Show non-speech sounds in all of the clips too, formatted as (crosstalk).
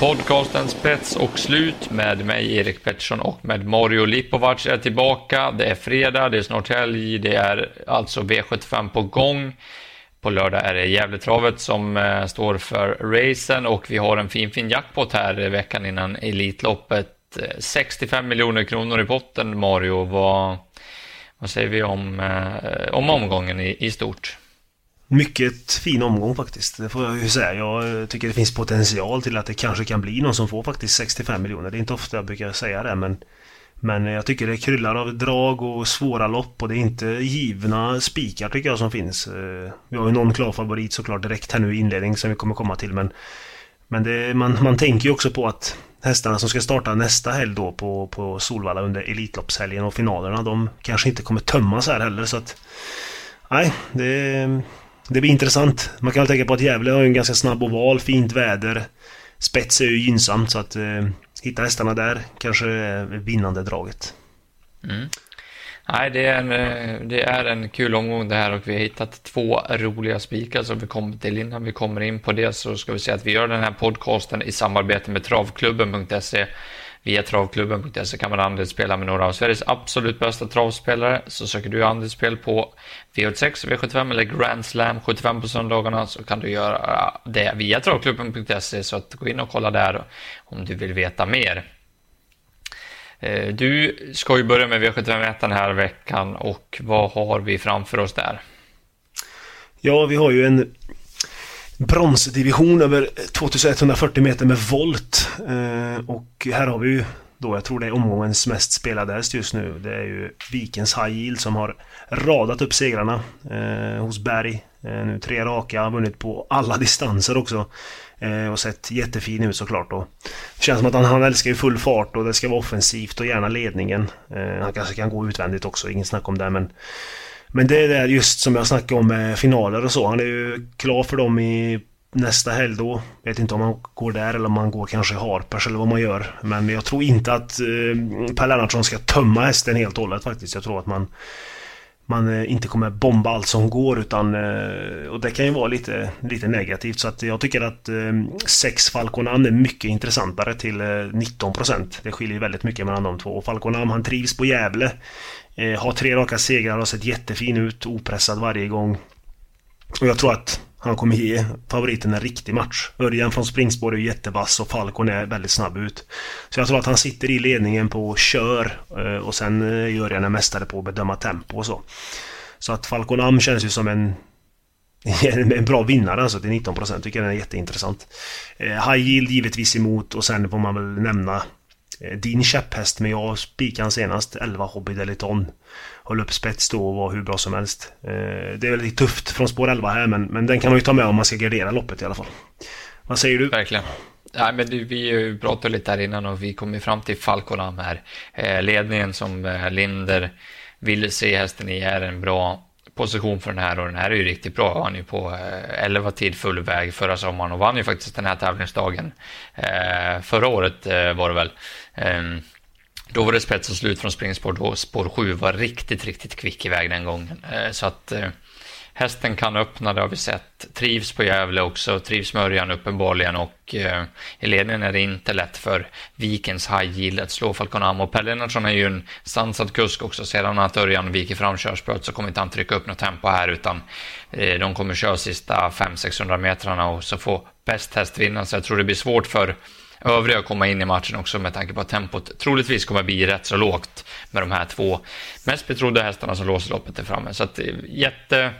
podcasten Spets och slut med mig Erik Pettersson och med Mario Lipovac är tillbaka. Det är fredag, det är snart helg, det är alltså V75 på gång. På lördag är det Gävletravet som eh, står för racen och vi har en fin fin jackpot här veckan innan Elitloppet. Eh, 65 miljoner kronor i potten Mario. Vad, vad säger vi om, eh, om omgången i, i stort? Mycket fin omgång faktiskt, det får jag ju säga. Jag eh, tycker det finns potential till att det kanske kan bli någon som får faktiskt 65 miljoner. Det är inte ofta jag brukar säga det men men jag tycker det kryllar av drag och svåra lopp och det är inte givna spikar tycker jag som finns. Eh, vi har ju någon klar favorit såklart direkt här nu i inledning som vi kommer komma till men Men det, man, man tänker ju också på att hästarna som ska starta nästa helg då på, på Solvalla under Elitloppshelgen och finalerna de kanske inte kommer tömmas här heller så att Nej, det det blir intressant. Man kan väl tänka på att Gävle har en ganska snabb oval, fint väder. Spets är ju gynnsamt så att eh, hitta hästarna där kanske är vinnande draget. Mm. Nej, det är, en, eh, det är en kul omgång det här och vi har hittat två roliga spikar som vi kommer till. Innan vi kommer in på det så ska vi säga att vi gör den här podcasten i samarbete med travklubben.se Via travklubben.se kan man andelsspela med några av Sveriges absolut bästa travspelare. Så söker du andelsspel på V86, V75 eller Grand Slam 75 på söndagarna så kan du göra det via travklubben.se så att gå in och kolla där om du vill veta mer. Eh, du ska ju börja med V75 den här veckan och vad har vi framför oss där? Ja, vi har ju en bronsdivision över eh, 2140 meter med volt. Eh, och här har vi ju då, jag tror det är omgångens mest spelade häst just nu. Det är ju Vikens High Yield som har radat upp segrarna eh, hos Berg. Eh, nu tre raka, har vunnit på alla distanser också. Eh, och sett jättefin ut såklart då. Det känns som att han, han älskar ju full fart och det ska vara offensivt och gärna ledningen. Eh, han kanske kan gå utvändigt också, ingen snack om det men men det är där just som jag snackade om med finaler och så. Han är ju klar för dem i nästa helg då. Vet inte om han går där eller om han går kanske Harpers eller vad man gör. Men jag tror inte att eh, Per Lennartsson ska tömma hästen helt och hållet faktiskt. Jag tror att man man eh, inte kommer bomba allt som går utan... Eh, och det kan ju vara lite, lite negativt så att jag tycker att 6 eh, Falconan är mycket intressantare till eh, 19%. Det skiljer väldigt mycket mellan de två. Och Falconam han trivs på Gävle. Eh, Har tre raka segrar och sett jättefin ut, opressad varje gång. Och jag tror att han kommer ge favoriten en riktig match. Örjan från springspår är jättevass och Falcon är väldigt snabb ut. Så jag tror att han sitter i ledningen på kör eh, och sen eh, gör en mästare på att bedöma tempo och så. Så att Falcon Am känns ju som en (laughs) en bra vinnare alltså till 19% tycker jag den är jätteintressant. Eh, high Yield givetvis emot och sen får man väl nämna Eh, din käpphäst men jag spikade senast 11 Hobby Deliton Höll upp spets då och var hur bra som helst. Eh, det är väldigt tufft från spår 11 här men, men den kan man ju ta med om man ska gardera loppet i alla fall. Vad säger du? Verkligen. Nej, men vi pratade lite här innan och vi kom ju fram till Falkolam här. Eh, ledningen som Linder vill se hästen i är en bra position för den här och den här är ju riktigt bra. Han är ju på eh, 11 tid full väg förra sommaren och vann ju faktiskt den här tävlingsdagen. Eh, förra året eh, var det väl. Ehm, då var det spets och slut från springspår då spår 7 var riktigt, riktigt kvick iväg den gången. Eh, så att eh, hästen kan öppna, det har vi sett. Trivs på Gävle också, trivs med Örjan uppenbarligen och eh, i ledningen är det inte lätt för Vikens High Yield att slå Falcon Am. Och Per Lennartsson är ju en sansad kusk också. Sedan att Örjan viker fram körspöet så kommer inte han trycka upp något tempo här utan eh, de kommer köra sista 500-600 metrarna och så får bäst häst vinna. Så jag tror det blir svårt för övriga att komma in i matchen också med tanke på att tempot troligtvis kommer bli rätt så lågt med de här två mest betrodda hästarna som låser loppet där framme. Så att, eh, jätte,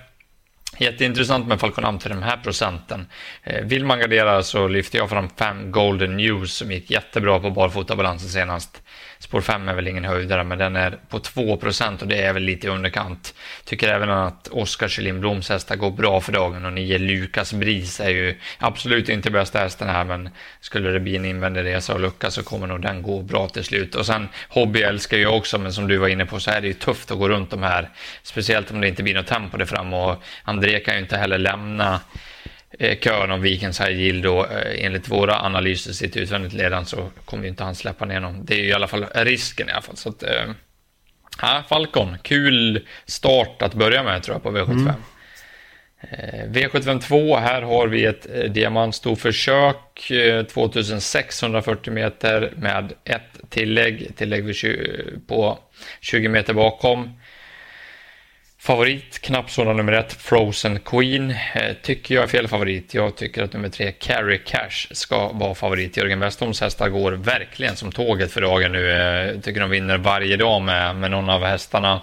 Jätteintressant med Falconam till den här procenten. Eh, vill man gardera så lyfter jag fram fem Golden News som gick jättebra på barfotabalansen senast. Spår 5 är väl ingen höjdare, men den är på 2% och det är väl lite i underkant. Tycker även att Oskar Kjellinbloms hästar går bra för dagen och 9 Lukas Bris är ju absolut inte bästa hästen här, men skulle det bli en invändig resa och lucka så kommer nog den gå bra till slut. Och sen Hobby älskar jag också, men som du var inne på så är det ju tufft att gå runt de här, speciellt om det inte blir något tempo där fram och André kan ju inte heller lämna Eh, kön om Vikens High Yield då, eh, enligt våra analyser sitt utvändigt ledande så kommer ju inte han släppa ner någon. Det är ju i alla fall risken i alla fall. Så att, ja, Falcon, kul start att börja med tror jag på V75. V752, här har vi ett diamantstorförsök 2640 meter med ett tillägg, tillägg på 20 meter bakom. Favorit, knappzona nummer ett, Frozen Queen, eh, tycker jag är fel favorit. Jag tycker att nummer tre, Carry Cash, ska vara favorit. Jörgen Westholms hästar går verkligen som tåget för dagen nu. Eh, jag eh, tycker de vinner varje dag med, med någon av hästarna.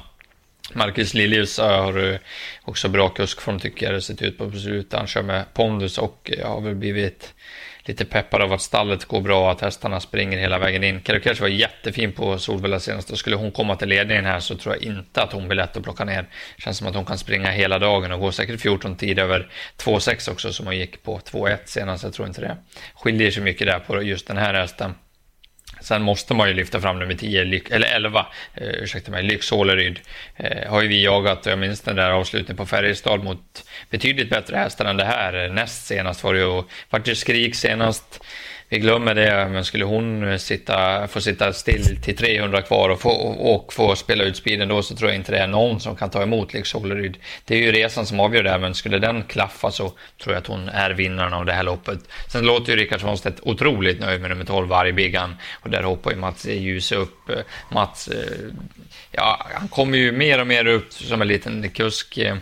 Marcus Liljus eh, har också bra kuskform tycker jag det sett ut på slutet. Han kör med pondus och eh, har väl blivit lite peppad av att stallet går bra, att hästarna springer hela vägen in. Kerokesh var jättefin på Solvalla senast och skulle hon komma till ledningen här så tror jag inte att hon blir lätt att plocka ner. Känns som att hon kan springa hela dagen och gå säkert 14 tid över 2,6 också som hon gick på 2,1 senast. Jag tror inte det skiljer sig mycket där på just den här hästen. Sen måste man ju lyfta fram nummer 10, eller 11, eh, ursäkta mig, Lyx Håleryd. Eh, har ju vi jagat, jag minns den där avslutningen på Färjestad mot betydligt bättre hästar än det här. Näst senast var det ju, vart det skrik senast vi glömmer det, men skulle hon eh, sitta, få sitta still till 300 kvar och få, och få spela ut speeden då så tror jag inte det är någon som kan ta emot liksom, Lex Holleryd. Det är ju resan som avgör det, men skulle den klaffa så tror jag att hon är vinnaren av det här loppet. Sen låter ju Rickard Svanstedt otroligt nöjd med nummer 12, Vargbiggan, och där hoppar ju Mats Ljus upp. Mats, eh, ja, han kommer ju mer och mer upp som en liten kusk eh,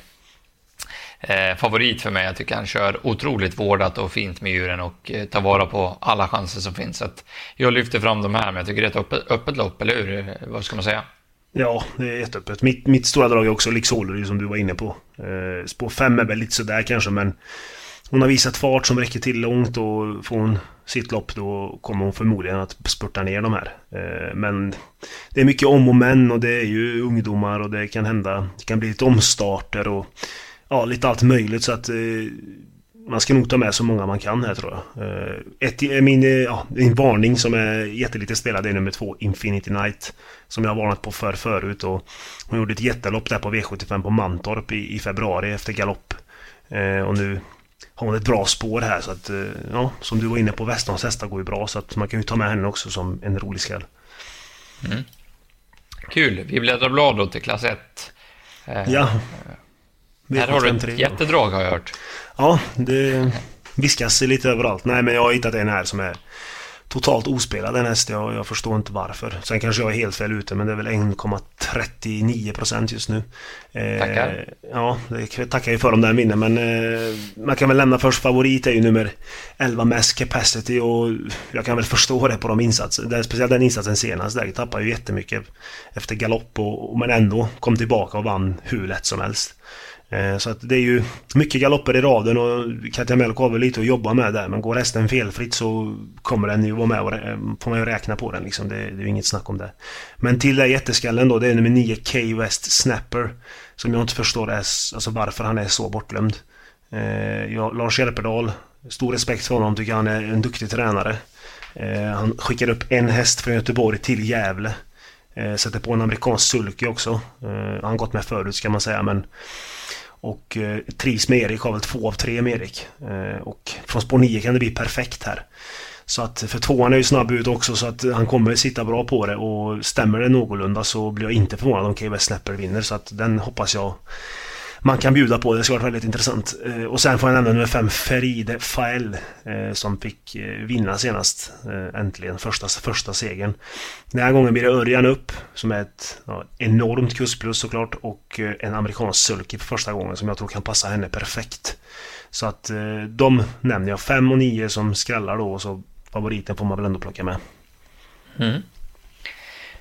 eh, favorit för mig. Jag tycker han kör otroligt vårdat och fint med djuren och eh, tar vara på alla chanser som finns. Så jag lyfter fram de här, men jag tycker det är ett öppet, öppet lopp, eller hur? Eh, vad ska man säga? Ja, det är jätteöppet. Mitt, mitt stora drag är också Lixolry som du var inne på. Eh, spår 5 är väl lite sådär kanske, men hon har visat fart som räcker till långt och får hon sitt lopp då kommer hon förmodligen att spurta ner de här. Eh, men det är mycket om och men och det är ju ungdomar och det kan hända, det kan bli lite omstarter och ja, lite allt möjligt så att eh, man ska nog ta med så många man kan här tror jag. Eh, ett, min, eh, ja, en varning som är jättelite spelad är nummer två, Infinity Night. Som jag har varnat på för förut och hon gjorde ett jättelopp där på V75 på Mantorp i, i februari efter galopp. Eh, och nu har hon ett bra spår här så att, eh, ja, som du var inne på, Västerns hästar går ju bra så att man kan ju ta med henne också som en rolig skräll. Mm. Kul, vi bläddrar blad då till klass 1. Eh, ja. Här har du ett jättedrag har jag hört. Ja, det viskas lite överallt. Nej, men jag har hittat en här som är totalt ospelad en häst. Jag, jag förstår inte varför. Sen kanske jag är helt fel ute, men det är väl 1,39% just nu. Eh, tackar. Ja, det tackar ju för om den vinner, men eh, man kan väl lämna först favorit är ju nummer 11 Mass Capacity och jag kan väl förstå det på de insatser. Speciellt den insatsen senast där. Tappade ju jättemycket efter galopp och, och men ändå kom tillbaka och vann hur lätt som helst. Eh, så att det är ju mycket galopper i raden och Katja Melko har väl lite att jobba med där. Men går hästen felfritt så kommer den ju vara med och eh, får man ju räkna på den liksom. Det, det är ju inget snack om det. Men till det jätteskallen då, det är nummer 9 K West Snapper. Som jag inte förstår är, alltså varför han är så bortglömd. Eh, jag, Lars Järpedal, stor respekt för honom, tycker han är en duktig tränare. Han skickar upp en häst från Göteborg till Gävle. Eh, sätter på en amerikansk sulky också. Eh, han har gått med förut ska man säga men och eh, trivs med Erik, har väl två av tre med Erik. Eh, och från spår 9 kan det bli perfekt här. Så att för tvåan är ju snabb ut också så att han kommer sitta bra på det och stämmer det någorlunda så blir jag inte förvånad om KVS Snapper vinner så att den hoppas jag man kan bjuda på. Det ska vara väldigt intressant. Eh, och sen får jag nämna nummer 5, Feride Fael, eh, som fick eh, vinna senast. Eh, äntligen, första, första segern. Den här gången blir det Örjan upp, som är ett ja, enormt kustplus såklart. Och eh, en amerikansk sulky för första gången som jag tror kan passa henne perfekt. Så att eh, de nämner jag. 5 och 9 som skrällar då, och så favoriten får man väl ändå plocka med. Mm.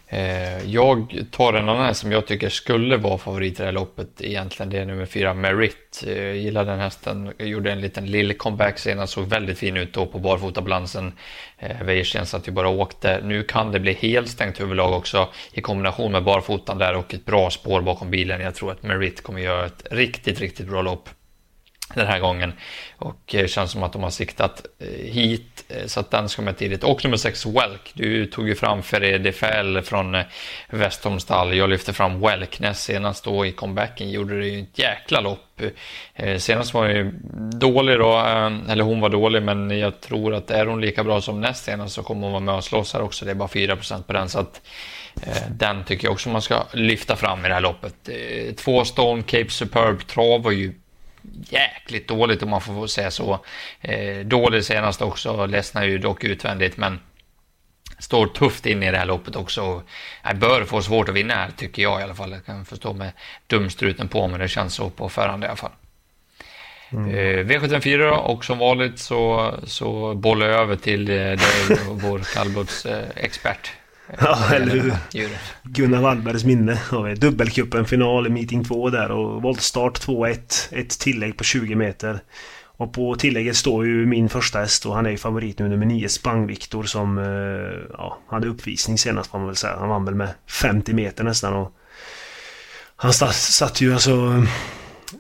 Eh, jag tar en annan som jag tycker skulle vara favorit i det här loppet egentligen. Det är nummer fyra, Merit. Eh, jag gillar den hästen. Jag gjorde en liten lill comeback senast. Såg väldigt fin ut då på barfotabalansen. Eh, Weirsten satt ju bara åkte. Nu kan det bli helt stängt huvudlag också i kombination med barfotan där och ett bra spår bakom bilen. Jag tror att Merit kommer göra ett riktigt, riktigt bra lopp den här gången. Och det känns som att de har siktat eh, hit, eh, så att den ska med tidigt. Och nummer 6, Welk. Du tog ju fram Ferre Fell från Westholmstall. Jag lyfte fram Welknäs senast då i comebacken. Gjorde det ju ett jäkla lopp. Senast var ju dålig då, eller hon var dålig, men jag tror att är hon lika bra som näst senast så kommer hon vara med och slåss här också. Det är bara 4% på den, så att den tycker jag också man ska lyfta fram i det här loppet. Två Stone Cape Superb trav var ju jäkligt dåligt om man får säga så. Eh, dålig senast också, ledsnar ju dock utvändigt, men står tufft in i det här loppet också. Jag bör få svårt att vinna här, tycker jag i alla fall. Jag kan förstå med dumstruten på, men det känns så på förhand i alla fall. Mm. Eh, V74 då, och som vanligt så, så bollar jag över till eh, dig, vår kallblodsexpert. Ja, eller hur? Gunnar Wallbergs minne har vi. Dubbelcupen final i meeting 2 där och voltstart 2-1. Ett tillägg på 20 meter. Och på tillägget står ju min första häst och han är ju favorit nu, nummer 9, Spang-Viktor som eh, ja, hade uppvisning senast får man väl säga. Han vann väl med 50 meter nästan och han satt ju alltså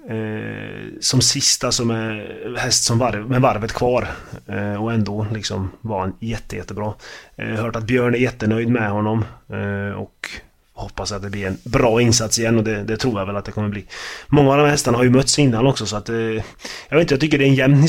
eh, som sista som är häst som varv, med varvet kvar. Eh, och ändå liksom var han jätte, jättebra. Eh, hört att Björn är jättenöjd med honom. Eh, och hoppas att det blir en bra insats igen och det, det, tror jag väl att det kommer bli. Många av de här hästarna har ju mötts innan också så att eh, jag vet inte, jag tycker det är en jämn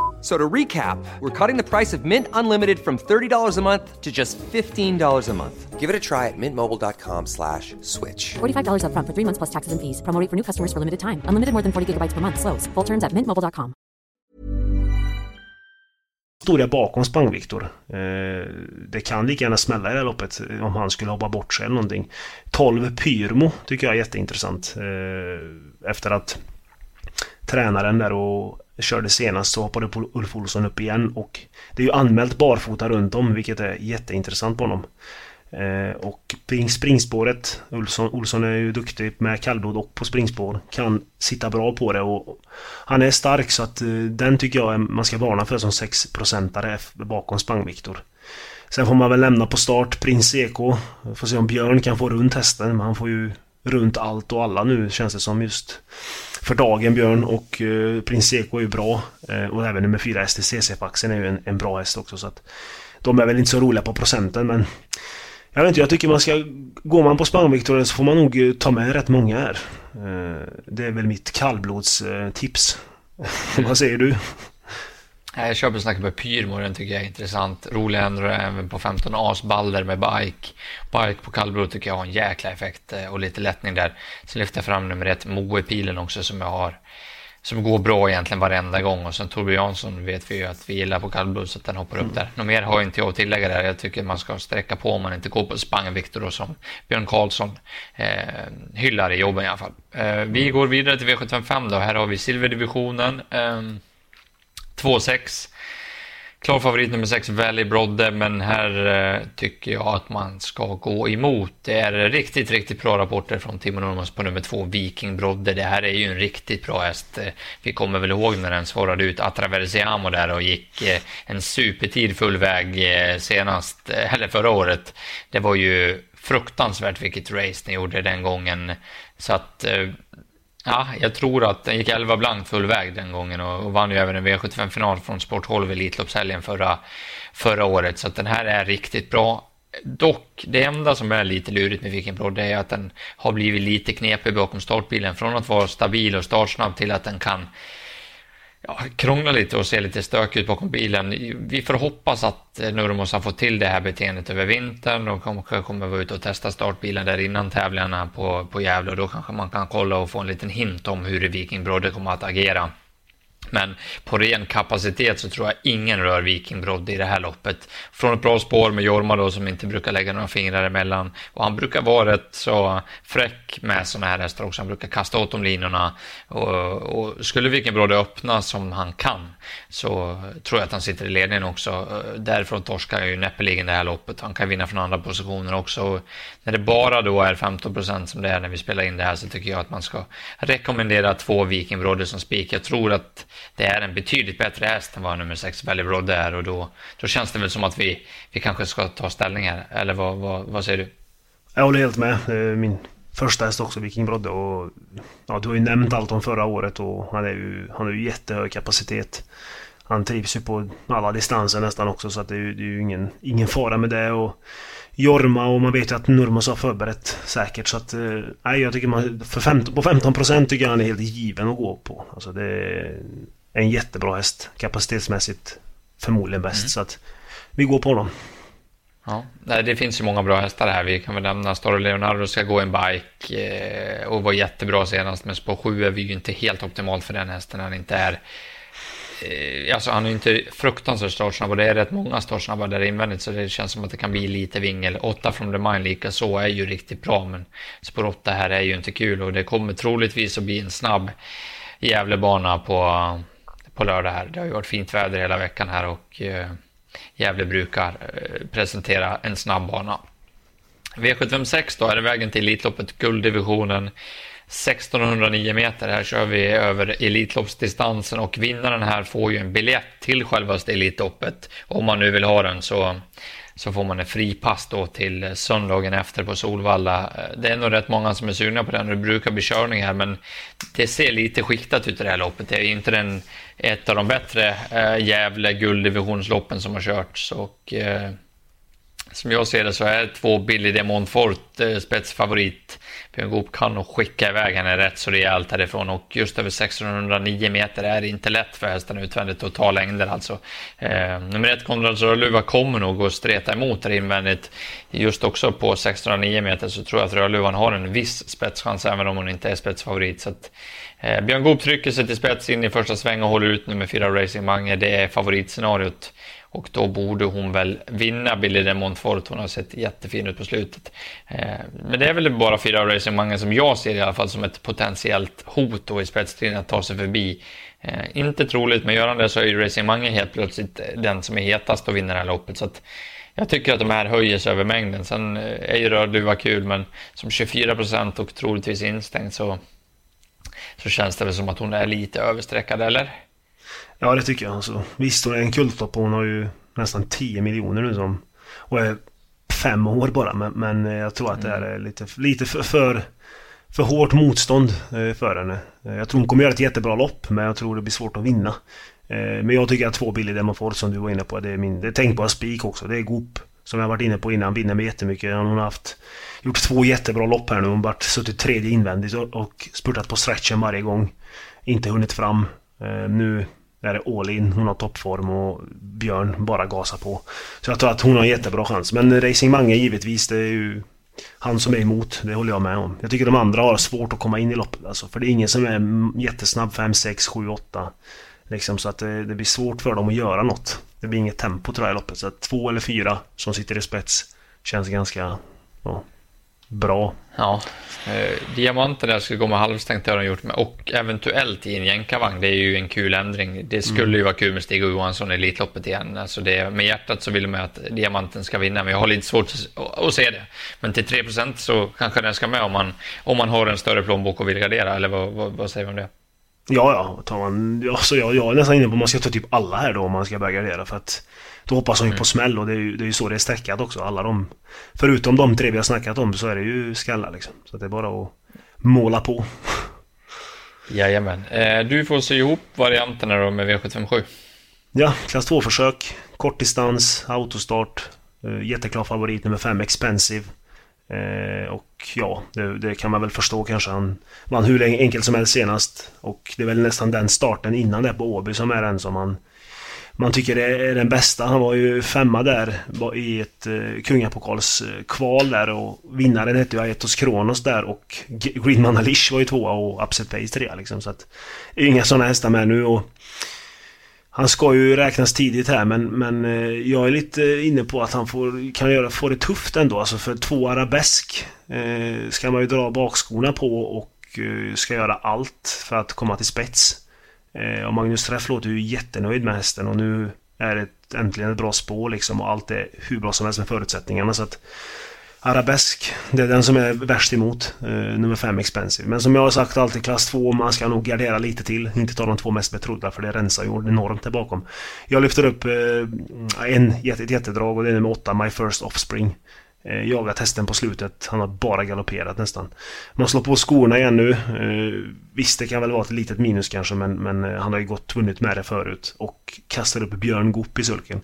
So to recap, we're cutting the price of Mint Unlimited from $30 a month to just $15 a month. Give it a try at mintmobile.com slash switch. $45 up front for three months plus taxes and fees. Promo for new customers for limited time. Unlimited more than 40 gigabytes per month. Slows. Full terms at mintmobile.com. Historia bakom Spang-Viktor. Eh, det kan lika gärna smälla i det här loppet om han skulle hoppa bort sig eller någonting. 12 Pyrmo tycker jag är jätteintressant. Eh, efter att tränaren där och körde senast så hoppade Ulf Olsson upp igen och det är ju anmält barfota runt om vilket är jätteintressant på honom. Eh, och springspåret, Olsson, Olsson är ju duktig med kallblod och på springspår. Kan sitta bra på det och han är stark så att eh, den tycker jag man ska varna för som 6-procentare bakom Spangviktor. Sen får man väl lämna på start Prins Eko. Får se om Björn kan få runt hästen men han får ju runt allt och alla nu känns det som just för dagen Björn och eh, Prins Eko är ju bra. Eh, och även nummer 4 STCC-faxen är ju en, en, bra häst också så att de är väl inte så roliga på procenten men jag vet inte, jag tycker man ska... Går man på Spangviktoren så får man nog eh, ta med rätt många här. Eh, det är väl mitt kallblodstips. Eh, (laughs) Vad säger du? Jag köper snacket med Pyrmo, den tycker jag är intressant. Rolig ändå även på 15 as Balder med bike. Bike på kallblod tycker jag har en jäkla effekt eh, och lite lättning där. Sen lyfter jag fram nummer ett, Moe-pilen också som jag har. Som går bra egentligen varenda gång och sen Torbjörn Jansson vet vi ju att vi gillar på kallblod så att den hoppar upp mm. där. Något mer har inte jag att tillägga där. Jag tycker man ska sträcka på om man inte går på Spang Viktor som Björn Karlsson eh, hyllar i jobben i alla fall. Eh, vi går vidare till V755 då. Här har vi silverdivisionen. Eh, 2-6. Klar favorit nummer 6, Valley Brodde, men här eh, tycker jag att man ska gå emot. Det är riktigt, riktigt bra rapporter från Timo Normans på nummer 2, Viking Brodde. Det här är ju en riktigt bra häst. Eh, vi kommer väl ihåg när den svarade ut Atraversiamo där och gick eh, en supertid full väg eh, senast, eh, eller förra året. Det var ju fruktansvärt vilket race ni gjorde den gången. Så att eh, Ja, jag tror att den gick 11 blank full väg den gången och, och vann ju även en V75-final från Sport 12 Elitloppshelgen förra, förra året. Så att den här är riktigt bra. Dock, det enda som är lite lurigt med Viking Pro det är att den har blivit lite knepig bakom startbilen. Från att vara stabil och startsnabb till att den kan ja, krångla lite och se lite stökig ut bakom bilen. Vi får hoppas att eh, Nurmos har fått till det här beteendet över vintern. De kanske kommer vara ute och testa startbilen där innan tävlingarna på, på Gävle och då kanske man kan kolla och få en liten hint om hur Viking Brodde kommer att agera. Men på ren kapacitet så tror jag ingen rör Viking Brodde i det här loppet. Från ett bra spår med Jorma då som inte brukar lägga några fingrar emellan. Och han brukar vara rätt så fräck med sådana här hästar också. Han brukar kasta åt de linorna. Och, och skulle Viking Brodde öppna som han kan så tror jag att han sitter i ledningen också. Därifrån torskar han ju näppeligen det här loppet. Han kan vinna från andra positioner också. Och när det bara då är 15 procent som det är när vi spelar in det här så tycker jag att man ska rekommendera två Viking Brodde som spik. Jag tror att det är en betydligt bättre häst än vad nummer 6 Valley Brodde är och då, då känns det väl som att vi, vi kanske ska ta ställning här. Eller vad, vad, vad säger du? Jag håller helt med. Min första häst också, Viking Brodde. Och, ja, du har ju nämnt allt om förra året och han är ju, han har ju jättehög kapacitet han trivs ju på alla distanser nästan också så att det är ju, det är ju ingen, ingen fara med det. Och Jorma och man vet ju att Nurmos har förberett säkert så att... Eh, nej, jag tycker man... För 15, på 15% tycker jag han är helt given att gå på. Alltså det är en jättebra häst. Kapacitetsmässigt förmodligen bäst. Mm. Så att vi går på honom. Ja, det finns ju många bra hästar här. Vi kan väl nämna Storo Leonardo ska gå en bike eh, och var jättebra senast. Men spår 7 är vi ju inte helt optimalt för den hästen. Han inte är Eh, alltså han är inte fruktansvärt startsnabb och det är rätt många startsnabba där invändigt så det känns som att det kan bli lite vingel. 8 från The Mind lika så är ju riktigt bra men spår 8 här är ju inte kul och det kommer troligtvis att bli en snabb Gävlebana på, på lördag här. Det har ju varit fint väder hela veckan här och eh, Gävle brukar eh, presentera en snabb bana. V756 då är det vägen till Elitloppet gulddivisionen 1609 meter. Här kör vi över Elitloppsdistansen och vinnaren här får ju en biljett till självaste Elitloppet. Om man nu vill ha den så, så får man en fripass då till söndagen efter på Solvalla. Det är nog rätt många som är sugna på den det brukar bli körning här men det ser lite skiktat ut i det här loppet. Det är inte den, ett av de bättre äh, Gävle gulddivisionsloppen som har körts och äh, som jag ser det så är två Billy de Montfort eh, spetsfavorit. Björn Goop kan nog skicka iväg henne rätt så rejält härifrån och just över 1609 meter är det inte lätt för hästen utvändigt att ta längder alltså. Eh, nummer ett Konrads Rödluva kommer nog att streta emot där invändigt. Just också på 1609 meter så tror jag att Rödluvan har en viss spetschans även om hon inte är spetsfavorit. Så att, eh, Björn Goop trycker sig till spets in i första sväng och håller ut nummer fyra Racing Mange. Det är favoritscenariot. Och då borde hon väl vinna Billy de Montfort. Hon har sett jättefin ut på slutet. Eh, men det är väl bara fyra av racingmangen som jag ser i alla fall som ett potentiellt hot då i spetstriden att ta sig förbi. Eh, inte troligt, men gör han det så är ju racingmangen helt plötsligt eh, den som är hetast och vinner det här loppet. Så att jag tycker att de här höjer sig över mängden. Sen är ju Rödluva kul, men som 24 procent och troligtvis instängd så, så känns det väl som att hon är lite överstreckad, eller? Ja, det tycker jag. Alltså, visst, hon är en kulttopp hon har ju nästan 10 miljoner nu som... Och är fem år bara, men, men jag tror att det är lite, lite för, för, för hårt motstånd eh, för henne. Eh, jag tror hon kommer göra ett jättebra lopp, men jag tror det blir svårt att vinna. Eh, men jag tycker att två billiga Demofort som du var inne på, det är min... Det är tänkbara spik också. Det är Goop. Som jag varit inne på innan, vinner med jättemycket. Hon har haft... Gjort två jättebra lopp här nu. Hon har suttit tredje invändigt och, och spurtat på stretchen varje gång. Inte hunnit fram. Nu är det all in, hon har toppform och Björn bara gasar på. Så jag tror att hon har en jättebra chans. Men Racing Mange givetvis, det är ju han som är emot. Det håller jag med om. Jag tycker de andra har svårt att komma in i loppet alltså. För det är ingen som är jättesnabb 5, 6, 7, 8. Liksom så att det, det, blir svårt för dem att göra något. Det blir inget tempo tror jag i loppet. Så att två eller fyra som sitter i spets känns ganska ja, bra. Ja, eh, diamanten där skulle gå med halvstängt har de gjort med och eventuellt i en jänkarvagn. Det är ju en kul ändring. Det skulle mm. ju vara kul med Stig Johansson i Elitloppet igen. Alltså det, med hjärtat så vill de att diamanten ska vinna, men jag har lite svårt att, att se det. Men till 3% så kanske den ska med om man, om man har en större plånbok och vill gardera, eller vad, vad, vad säger man om det? Ja, ja. Tar man, alltså jag, jag är nästan inne på att man ska ta typ alla här då om man ska börja gardera för att då hoppas hon ju mm. på smäll och det är ju det är så det är streckat också. Alla de... Förutom de tre vi har snackat om så är det ju skallar liksom. Så det är bara att måla på. Jajamän. Eh, du får se ihop varianterna då med V757. Ja, klass 2-försök. Kortdistans, autostart. Eh, jätteklar favorit nummer 5, Expensive. Eh, och ja, det, det, kan man väl förstå kanske. Han vann hur enkelt som helst senast. Och det är väl nästan den starten innan det på Åby som är den som man man tycker det är den bästa. Han var ju femma där i ett eh, kungapokalskval där och vinnaren hette ju Aetos Kronos där och Greenman Alish var ju tvåa och Upset Pace trea liksom. Så att inga sådana hästar med nu och han ska ju räknas tidigt här men, men eh, jag är lite eh, inne på att han får, kan göra, få det tufft ändå. Alltså för två arabesk eh, ska man ju dra bakskorna på och eh, ska göra allt för att komma till spets. Eh, och Magnus Träff låter ju jättenöjd med hästen och nu är det äntligen ett bra spår liksom och allt är hur bra som helst med förutsättningarna så att Arabesk, det är den som är värst emot. Eh, nummer 5 Expensive. Men som jag har sagt alltid klass 2, man ska nog gardera lite till. Inte ta de två mest betrodda för det rensar ju enormt där bakom. Jag lyfter upp eh, en, ett jättedrag och det är nummer 8 My First Offspring. eh, jagat hästen på slutet. Han har bara galopperat nästan. Man slår på skorna igen nu. Eh, visst, det kan väl vara ett litet minus kanske, men, men eh, han har ju gått vunnit med det förut. Och kastar upp Björn Goop i sulken.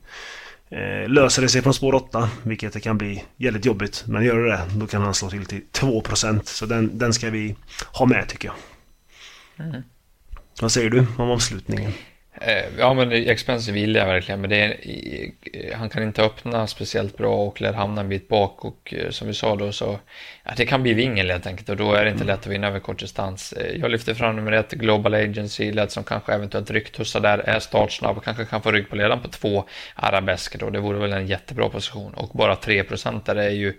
Eh, löser det sig från spår 8, vilket det kan bli jävligt jobbigt. Men gör det då kan han slå till till 2%. Så den, den ska vi ha med tycker jag. Mm. Vad säger du om avslutningen? Eh, ja, men expensive gillar jag verkligen, men är, han kan inte öppna speciellt bra och lär hamna en bit bak och eh, som vi sa då så ja, det kan bli vingel helt enkelt och då är det inte lätt att vinna över kort distans. Eh, jag lyfter fram nummer ett, Global Agency, lätt som kanske eventuellt rycktussar där, är startsnabb och kanske kan få rygg på ledaren på två arabesker då. Det vore väl en jättebra position och bara 3 där är ju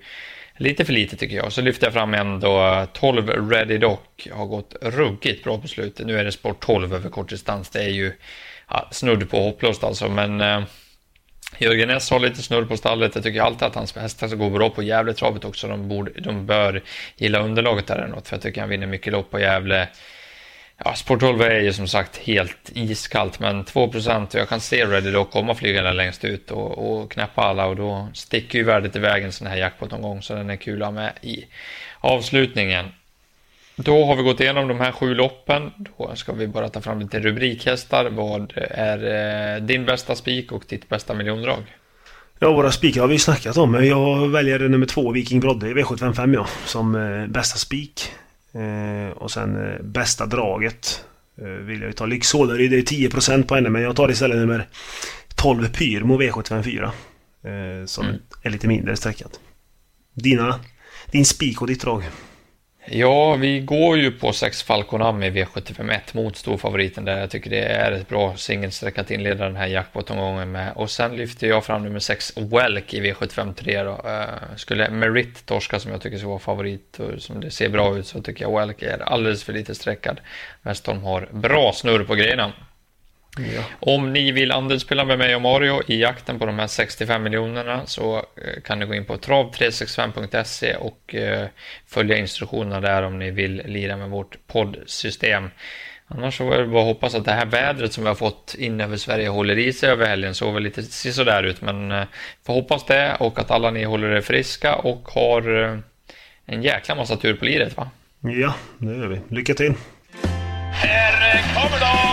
Lite för lite tycker jag. Så lyfter jag fram en då 12 Ready Doc har gått ruggigt bra på slutet. Nu är det sport 12 över kortdistans. Det är ju ja, snudd på hopplöst alltså. Men eh, Jörgen S har lite snurr på stallet. Jag tycker alltid att hans hästar går bra på Gävletravet också. De, borde, de bör gilla underlaget där eller något. För jag tycker han vinner mycket lopp på Gävle. Ja, Sport 12 är ju som sagt helt iskallt, men 2 och Jag kan se Ready då komma flygande längst ut och, och knäppa alla och då sticker ju värdet iväg en sån här jackpot någon gång, så den är kul att ha med i avslutningen. Då har vi gått igenom de här sju loppen. Då ska vi bara ta fram lite rubrikhästar. Vad är eh, din bästa spik och ditt bästa miljondrag? Ja, våra spikar har vi snackat om. men Jag väljer nummer två, Viking Brodde i V755 ja, som eh, bästa spik. Eh, och sen eh, bästa draget eh, vill jag ju ta Lyxålary. Det är 10% på henne men jag tar istället nummer 12 Pyrmo V754. Eh, som mm. är lite mindre sträckat. Dina, din spik och ditt drag? Ja, vi går ju på 6 Falconam i V751 mot storfavoriten där. Jag tycker det är ett bra singelsträck att inleda den här jackpot-omgången med. Och sen lyfter jag fram nummer 6 Welk i V753 då. Uh, skulle Merit torska som jag tycker ska vara favorit och som det ser bra ut så tycker jag Welk är alldeles för lite sträckad. Westholm har bra snurr på grejerna. Ja. Om ni vill andelsspela med mig och Mario i jakten på de här 65 miljonerna så eh, kan ni gå in på trav365.se och eh, följa instruktionerna där om ni vill lira med vårt poddsystem. Annars så är det bara att hoppas att det här vädret som vi har fått in över Sverige håller i sig över helgen. Såg väl lite sådär ut, men eh, får hoppas det och att alla ni håller er friska och har en jäkla massa tur på liret va? Ja, det gör vi. Lycka till! Här kommer de!